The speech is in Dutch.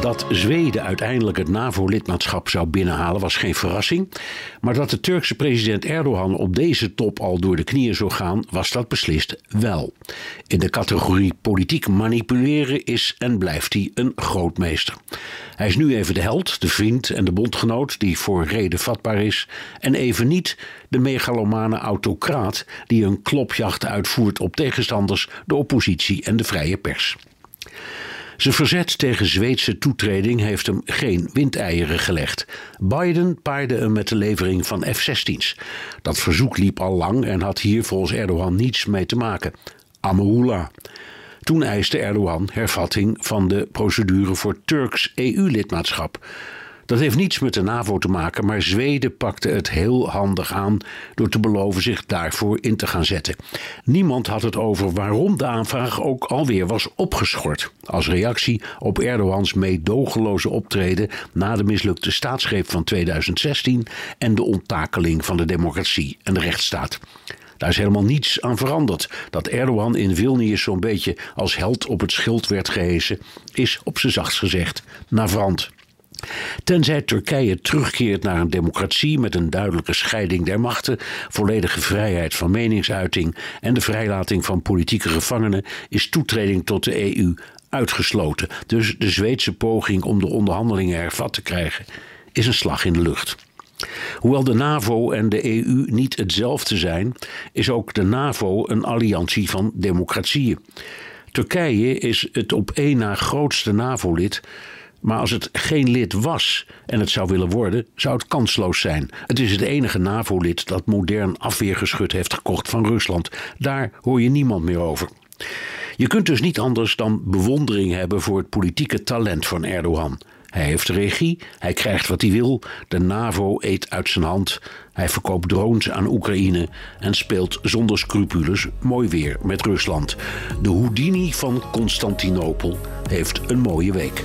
Dat Zweden uiteindelijk het NAVO-lidmaatschap zou binnenhalen was geen verrassing. Maar dat de Turkse president Erdogan op deze top al door de knieën zou gaan, was dat beslist wel. In de categorie politiek manipuleren is en blijft hij een grootmeester. Hij is nu even de held, de vriend en de bondgenoot die voor reden vatbaar is. En even niet de megalomane autocraat die een klopjacht uitvoert op tegenstanders, de oppositie en de vrije pers. Zijn verzet tegen Zweedse toetreding heeft hem geen windeieren gelegd. Biden paarde hem met de levering van F-16's. Dat verzoek liep al lang en had hier volgens Erdogan niets mee te maken. Amahula. Toen eiste Erdogan hervatting van de procedure voor Turks EU-lidmaatschap. Dat heeft niets met de NAVO te maken, maar Zweden pakte het heel handig aan door te beloven zich daarvoor in te gaan zetten. Niemand had het over waarom de aanvraag ook alweer was opgeschort. Als reactie op Erdogans meedogenloze optreden na de mislukte staatsgreep van 2016 en de onttakeling van de democratie en de rechtsstaat. Daar is helemaal niets aan veranderd. Dat Erdogan in Vilnius zo'n beetje als held op het schild werd gehesen, is op zijn zachtst gezegd navrant. Tenzij Turkije terugkeert naar een democratie met een duidelijke scheiding der machten, volledige vrijheid van meningsuiting en de vrijlating van politieke gevangenen, is toetreding tot de EU uitgesloten. Dus de Zweedse poging om de onderhandelingen hervat te krijgen is een slag in de lucht. Hoewel de NAVO en de EU niet hetzelfde zijn, is ook de NAVO een alliantie van democratieën. Turkije is het op één na grootste NAVO-lid maar als het geen lid was en het zou willen worden, zou het kansloos zijn. Het is het enige NAVO-lid dat modern afweergeschut heeft gekocht van Rusland. Daar hoor je niemand meer over. Je kunt dus niet anders dan bewondering hebben voor het politieke talent van Erdogan. Hij heeft regie, hij krijgt wat hij wil, de NAVO eet uit zijn hand, hij verkoopt drones aan Oekraïne en speelt zonder scrupules mooi weer met Rusland. De Houdini van Constantinopel heeft een mooie week.